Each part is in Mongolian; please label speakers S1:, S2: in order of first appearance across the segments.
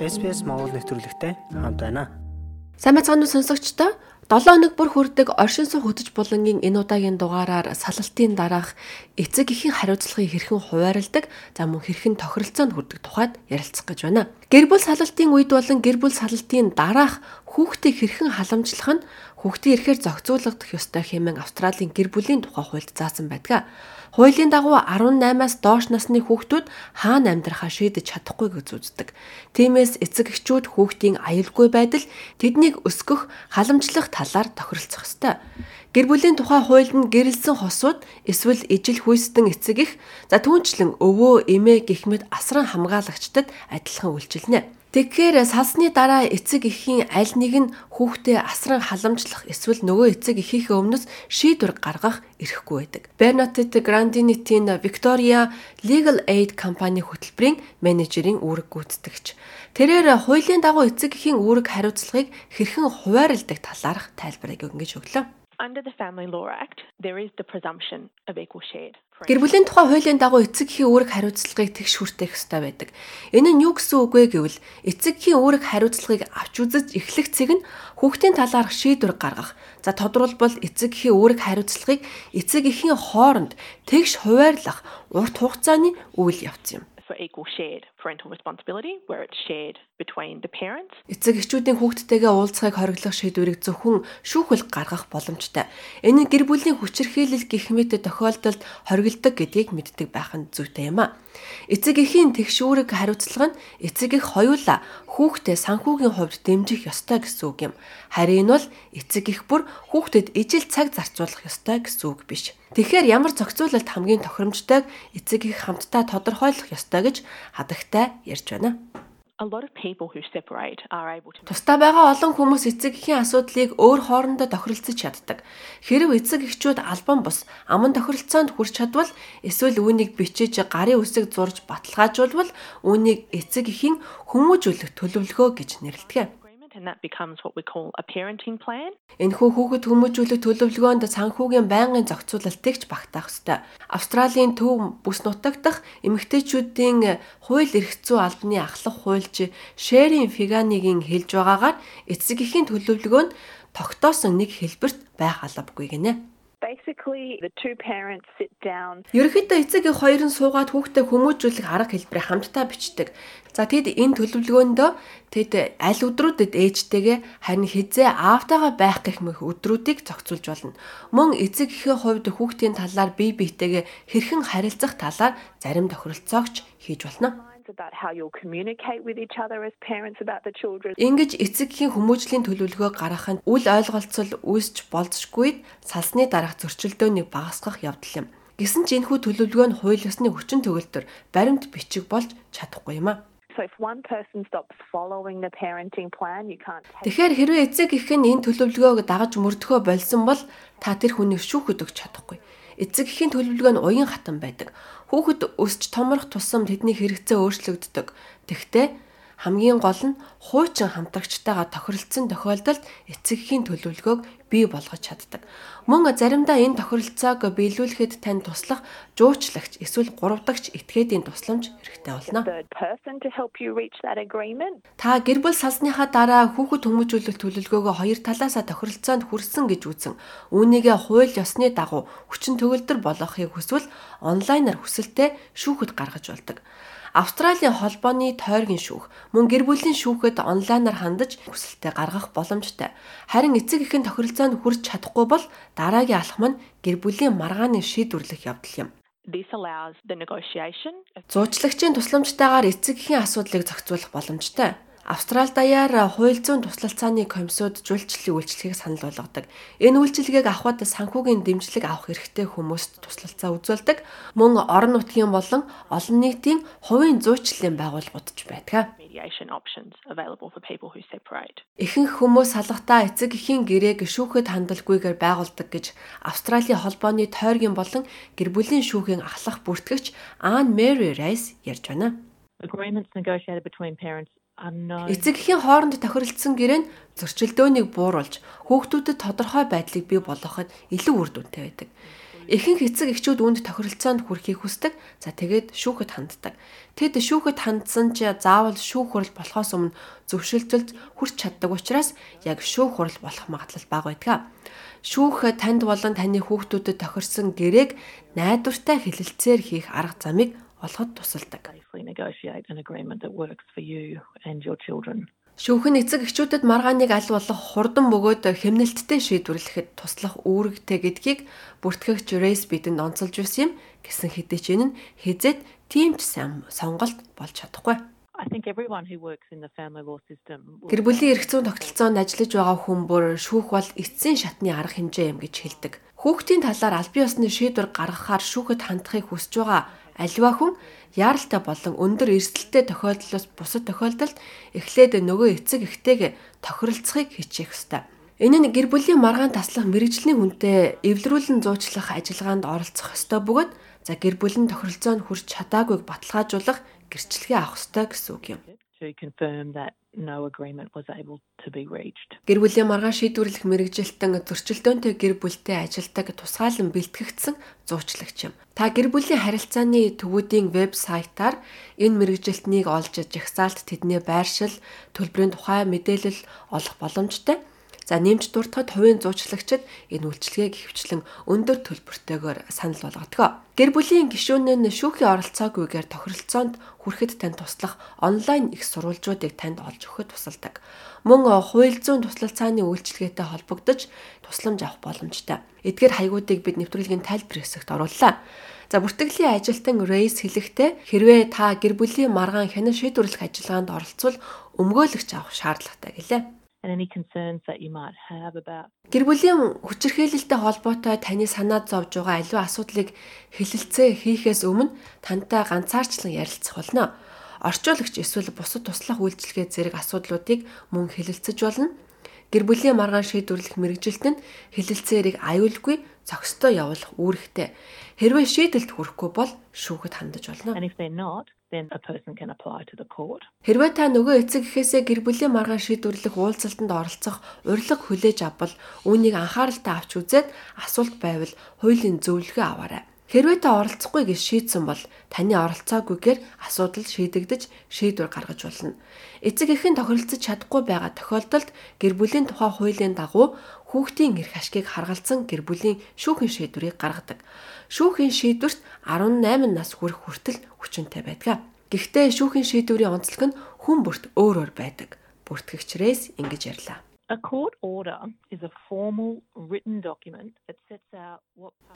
S1: SPS Монгол нэвтрүүлэгтэй хамт байна.
S2: Сайн мэцгааны сонсогчдоо 7 хоног бүр хүрдэг оршин суух хөтөж булангийн энэ удаагийн дугаараар салалтын дараах эцэг эхийн хариуцлагыг хэрхэн хуваарлдаг, за мөн хэрхэн тохиролцоонд хүрдэг тухайд ярилцах гэж байна. Гэр бүл салалтын үед болон гэр бүл салалтын дараах хүүхдийг хэрхэн халамжлах нь хүүхдийн эрхээр зохицуулагдах ёстой хэмээн Австралийн гэр бүлийн тухай хуульд заасан байдаг. Хуулийн дагуу 18-аас доош насны хүүхдүүд хаана амьдрахаа шийдэж чадахгүй гэж үздэг. Тиймээс эцэг эхчүүд хүүхдийн аюулгүй байдал тэднийг өсгөх, халамжлах талаар тохиролцох ёстой. Гэр бүлийн тухай хуульд нь гэрэлсэн хосууд эсвэл ижил хүйстэн эцэг их за түүнчлэн өвөө, эмээ гэх мэт асран хамгаалагчдад адилхан үйлчилнэ. Тэгэхээр салсны дараа эцэг эхийн аль нэг нь хүүхдээ асран халамжлах эсвэл нөгөө эцэг эхийнхээ өмнөөс шийдвэр гаргах эрхгүй байдаг. Bernadette Grandinity-ийн Victoria Legal Aid компани хөтөлбөрийн менежерийн үүрэг гүйцэтгэгч. Тэрээр хуулийн дагуу эцэг эхийн үүрэг хариуцлагыг хэрхэн хуваарилдаг талаарх тайлбарыг өгнөж өглөө.
S3: Under the Family Law Act, there is the presumption of equal shared.
S2: Гэр бүлийн тухай хуулийн дагуу эцэг эхийн үүрэг хариуцлагыг тэгш хүртээх ёстой байдаг. Энэ нь юу гэсэн үг вэ гэвэл эцэг эхийн үүрэг хариуцлагыг авч үзэж эхлэх цэг нь хүүхдийн талаарх шийдвэр гаргах. За тодорхойлбол эцэг эхийн үүрэг хариуцлагыг эцэг эхийн хооронд тэгш хуваарлах урт хугацааны үйл явц юм
S3: for equal shared parental responsibility where it's shared between the parents.
S2: Эцэг эхчүүдийн хүүхдтэйгээ уулзахыг хориглох шийдвэрийг зөвхөн шүүхэл гаргах боломжтой. Энэ гэр бүлийн хүчирхийлэл гих мэт тохиолдолд хориглдог гэдгийг мэддэг байх нь зүйтэй юм а. Эцэг эхийн тэгшүүрэг хариуцлага нь эцэг эх хоёулаа хүүхдээ санхүүгийн хувьд дэмжих ёстой гэсэн үг юм. Харин энэ бол эцэг эх бүр хүүхдэд ижил цаг зарцуулах ёстой гэсэн үг биш. Тэгэхээр ямар зохицуулалт хамгийн тохиромжтойг эцэг эх хамтдаа тодорхойлох ёстой гэж хадагтай ярьж байна Тусдаа байгаа олон хүмүүс эцэг эхийн асуудлыг өөр хоорондоо тохиролцож чаддаг. Хэрв эцэг эхчүүд албан бус аман тохиролцоонд хүрч чадвал эсвэл үүнийг бичиж гарын үсэг зурж баталгаажуулбал үүнийг эцэг эхийн хүмүүжүүлэх төлөвлөгөө гэж нэрлэдэг
S3: and that becomes what we call a parenting plan.
S2: Энэхүү хүүхэд хүмүүжүүлэх төлөвлөгөөнд санхүүгийн байнгын зохицуулалтыг ч багтаах ёстой. Австралийн төв бүс нутаг дахь эмэгтэйчүүдийн хууль эрх зүй албаны ахлах хуульч Шерин Фиганигийн хэлж байгаагаар эцэг эхийн төлөвлөгөө нь тогтоосон нэг хэлбэрт байх албагүй гинэ. Ерөнхийдөө эцэг эх хоёр нь суугаад хүүхдээ хүмүүжүүлэх арга хэлбэрийг хамтдаа бичдэг. За тэгэд энэ төлөвлөгөөндөө тэд аль өдрүүдэд ээжтэйгээ харин хизээ аавтайгаа байх гэх мэт өдрүүдийг зохицуулж болно. Мөн эцэг эхийн хувьд хүүхдийн талаар бие биетэйгээ хэрхэн харилцах талаар зарим тохиролцоогч хийж болно
S3: about how you'll communicate with each other as parents about the children.
S2: Ингэж эцэгхийн хүмүүжлийн төлөвлөгөө гаргахын үл ойлголцол үүсч болзошгүй салсны дараах зөрчилдөөнийг багасгах явдал юм. Гэсэн ч энэхүү төлөвлөгөө нь хууль ёсны хүчин төгөлдөр баримт бичиг болж чадахгүй юм а. Тэгэхээр хэрвээ эцэг их нь энэ төлөвлөгөөг дагаж мөрдөхөө болсон бол та тэр хүнийг шүүхэд өгч чадахгүй. Эцэг эхийн төлөвлөгөө нь уян хатан байдаг. Хүүхэд өсч томрох тусам тэдний хэрэгцээ өөрчлөгддөг. Тэгтээ хамгийн гол нь хуучин хамтрагчтайгаа тохиролцсон тохиолдолд эцэгхийн төлөвлөгөөг бий болгож чаддаг. Мөн заримдаа энэ тохиролцоог биелүүлэхэд тань туслах жуучлагч эсвэл гуравдагч этгээдийн тусламж хэрэгтэй болно. Та гэр бүл салсныхаа дараа хүүхэд хүмүүжүүлэх төлөвлөгөөгөө хоёр талаасаа тохиролцоонд хүрсэн гэж үзэн үүнийгээ хууль ёсны дагуу хүчин төгөлдөр болгохыг хүсвэл онлайнаар хүсэлтэд шүүхэд гаргаж болдог. Австралийн холбооны тойргийн шүүх мөн гэр бүлийн шүүхэд онлайнаар хандаж хүсэлтээ гаргах боломжтой. Харин эцэг эхийн тохиролцоонд хүрч чадахгүй бол дараагийн алхам нь гэр бүлийн маргааны шийдвэрлэх явдал юм.
S3: This allows the negotiation.
S2: Зуучлагчийн тусламжтайгаар эцэг эхийн асуудлыг зохицуулах боломжтой. Австрал даяар хууль зүйн туслалцааны комиссууд жуулчлалын үйлчлэгийг санал болгодог. Энэ үйлчлэгийг авахд санхүүгийн дэмжлэг авах эрхтэй хүмүүст туслалцаа үзүүлдэг. Мөн орон нутгийн болон олон нийтийн хувийн зуучлалын байгууллагууд ч байдаг. Ихэнх хүмүүс салгатаа эцэг эхийн гэрээг шүүхэд хандалгүйгээр байгуулдаг гэж Австралийн холбооны тойргийн болон гэр бүлийн шүүхийн ахлах бүртгэгч Anne Mary Rice ярьж байна.
S3: Agreements negotiated between parents
S2: Эцэг эхийн хооронд тохиролцсон гэрээ нь зөрчилдөөнийг бууруулж хүүхдүүдэд тодорхой байдлыг бий болгоход илүү үр дүнтэй байдаг. Ихэнх эцэг эхчүүд үүнд тохиролцоонд хүрэхийг хүсдэг. За тэгээд шүүхэд ханддаг. Тэд шүүхэд хандсан ч заавал шүүх хурал болохоос өмнө зөвшөлтөлд хүрч чаддаг учраас яг шүүх хурал болох магадлал бага байдаг. Шүүх танд болон таны хүүхдүүдэд тохирсон гэрээг найдвартай хэлэлцээр хийх арга замыг олоход тусалдаг. Шүүхэн эцэг эхчүүдэд маргааныг аль болох хурдан бөгөөд хэмнэлттэй шийдвэрлэхэд туслах үүрэгтэй гэдгийг бүртгэгч Рейс бидэнд онцолж байсан юм гэсэн хэдий ч энэ нь хизээд тийм ч сайн сонголт болж чадахгүй. Гэр бүлийн эрх зүйн тогтолцоонд ажиллаж байгаа хүн бүр шүүх бол эцсийн шатны арга хэмжээ юм гэж хэлдэг. Хүүхдийн талаар аль бие усны шийдвэр гаргахаар шүүхэд хандахыг хүсэж байгаа аливаа хүн яаралтай болон өндөр эрсдэлтэй тохиолдлоос бусад тохиолдолд эхлээд нөгөө эцэг эхтэйг тохиролцохыг хичээх ёстой. Энэ нь гэр бүлийн маргаан таслах мэрэгжлийн хүнтэй эвлэрүүлэн зуучлах ажиллагаанд оролцох ёстой бөгөөд за гэр бүлийн тохиролцоонд хүрч чадаагүйг баталгаажуулах гэрчлэгээ авах ёстой гэсэн үг юм.
S3: No agreement was able to be reached.
S2: Гэр бүлийн маргаан шийдвэрлэх мэрэгжилтэн зөрчилдөөнтэй гэр бүлтэй ажилдаг тусгаалan бэлтгэгдсэн зуучлагч юм. Та гэр бүлийн харилцааны төвүүдийн вебсайтаар энэ мэрэгжилтнийг олж жагсаалт тэдний байршил, төлбөрийн тухай мэдээлэл олох боломжтой. За нэмж дуртахад хувийн зуучлагчид энэ үйлчилгээг хөвчлэн өндөр төлбөртэйгээр санал болгодог. Гэр бүлийн гишүүн нь шүүхийн оролцоогүйгээр тохиролцоонд хүрэхэд тань туслах онлайн их сурвалжуудыг танд олж өгөхөд тусалдаг. Мөн хууль зүйн туслалцааны үйлчилгээтэй холбогдож тусламж авах боломжтой. Эдгээр хаягуудыг бид нэвтрүүлгийн тайлбар хэсэгт орууллаа. За бүртгэлийн ажилтан Рейс хэлэхдээ хэрвээ та гэр бүлийн маргаан хянан шийдвэрлэх ажиллагаанд оролцвол өмгөөлөгч авах шаардлагатай гэлээ
S3: and any concerns that you might have about
S2: Гэр бүлийн хүчирхээлэлтэй холбоотой таны санаад зовж байгаа аливаа асуудлыг хэлэлцээ хийхээс өмнө тантай ганцаарчлан ярилцах болно. Орчуулагч эсвэл бусад туслах үйлчилгээ зэрэг асуудлуудыг мөн хэлэлцэж болно. Гэр бүлийн маргаан шийдвэрлэх мэрэгжилт нь хэлэлцээрийг аюулгүй зохистой явуулах үүрэгтэй. Хэрвээ шийдэлд хүрэхгүй бол шүүхэд хандаж болно.
S3: And if they're not, then a person can apply to the court.
S2: Хэрвээ та нөгөө эцэг эхээсээ гэр бүлийн маргаан шийдвэрлэх уулзалтанд оролцох урилга хүлээж авбал үүнийг анхааралтай авч үзээд асуулт байвал хуулийн зөвлөгөө аваарай. Хэрвээ та оролцохгүй гэж шийдсэн бол таны оролцоогүйгээр асуудал шийдэгдэж шийдвэр гаргаж болно. Эцэг эхийн тохиролцож чадахгүй байгаа тохиолдолд гэр бүлийн тухай хуулийн дагуу хүүхдийн эрх ашгийг харгалзан гэр бүлийн шүүхийн шийдвэрийг гаргадаг. Шүүхийн шийдвэрт 18 нас хүрэх хүртэл хүчинтэй байдаг. Гэхдээ шүүхийн шийдвэрийн онцлог нь хүн бүрт өөр өөр байдаг. Бүртгэгчрээс ингэж ярьлаа.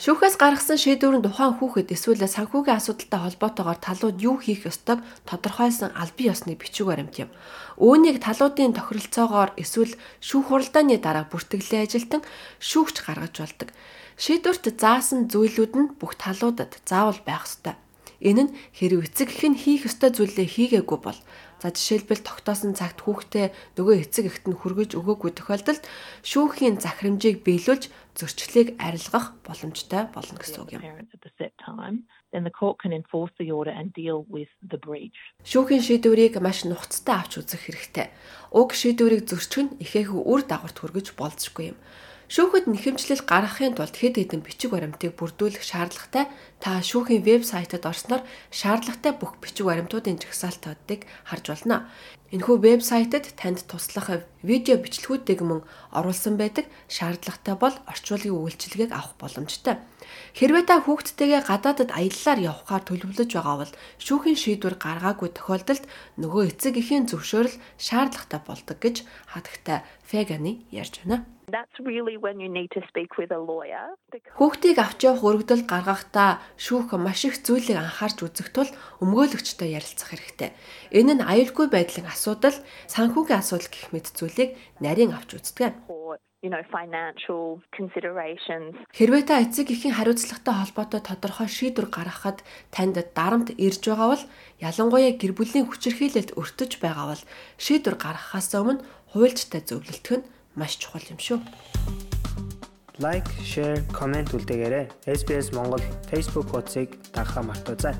S2: Шүүхээс гаргасан шийдвэр нь тухайн хүүхэд эсвэл санхүүгийн асуудалтай холбоотойгоор талууд юу хийх ёстойг тодорхойлсон аль бие ёсны бичиг баримт юм. Үүнийг талуудын тохиролцоогоор эсвэл шүүх хуралдааны дараа бүртгэлийн ажилтан шүүгч гаргаж болдог. Шийдвэрт заасан зүйлүүд нь бүх талуудад заавал байх ёстой. Энэ нь хэрэг эцэг их нь хийх ёстой зүйлээ хийгээгүй бол За жишээлбэл тогтоосон цагт хүүхдээ нөгөө эцэг эхт нь хүргэж өгөөгүй тохиолдолд шүүхийн захирамжийг биелүүлж зөрчлийг арилгах боломжтой болно гэсэн үг юм.
S3: then the court can enforce the order and deal with the breach.
S2: Шүүхийн шийдвэрийг маш нухацтай авч үзэх хэрэгтэй. Уг шийдвэрийг зөрчих нь ихээхүү үр дагаварт хүргэж болзошгүй юм. Шүүхэд нэхэмжлэл гаргахын тулд хэд хэдэн бичиг баримтыг бүрдүүлэх шаардлагатай та шүүхийн вебсайтад орсноор шаардлагатай бүх бичиг баримтуудын жагсаалтуудыг харж болно. Энэхүү вебсайтад танд туслах видео бичлэгүүдийг мөн оруулсан байдаг. Шаардлагатай бол орчуулгын үйлчилгээг авах боломжтой. Хэрвээ та хүүхдтэйгээ гадаадад аяллаар явхаар төлөвлөж байгаа бол шүүхийн шийдвэр гаргаагүй тохиолдолд нөгөө эцэг эхийн зөвшөөрөл шаардлагатай болдог гэж хатагтай Феганы ярьж байна.
S3: That's really when you need to speak with a lawyer.
S2: Хүүхдийг авч явах өргөдөл гаргахдаа шүүх маш их зүйлийг анхаарч үзэх тул өмгөөлөгчтэй ярилцах хэрэгтэй. Энэ нь аюулгүй байдлын асуудал, санхүүгийн асуудал гэх мэт зүйлийг нарийн авч үздэг
S3: you know financial considerations.
S2: Хэрвээ та эцэг эхийн хариуцлагатай холбоотой тодорхой шийдвэр гаргахад танд дарамт ирж байгаа бол ялангуяа гэр бүлийн хүчирхийлэлд өртөж байгаа бол шийдвэр гаргахаас өмнө хуульчтай зөвлөлтөх нь маш чухал юм шүү.
S1: Лайк, шеэр, комент үлдээгээрэй. SBS Монгол Facebook хуудсыг дагахаа мартаоцай.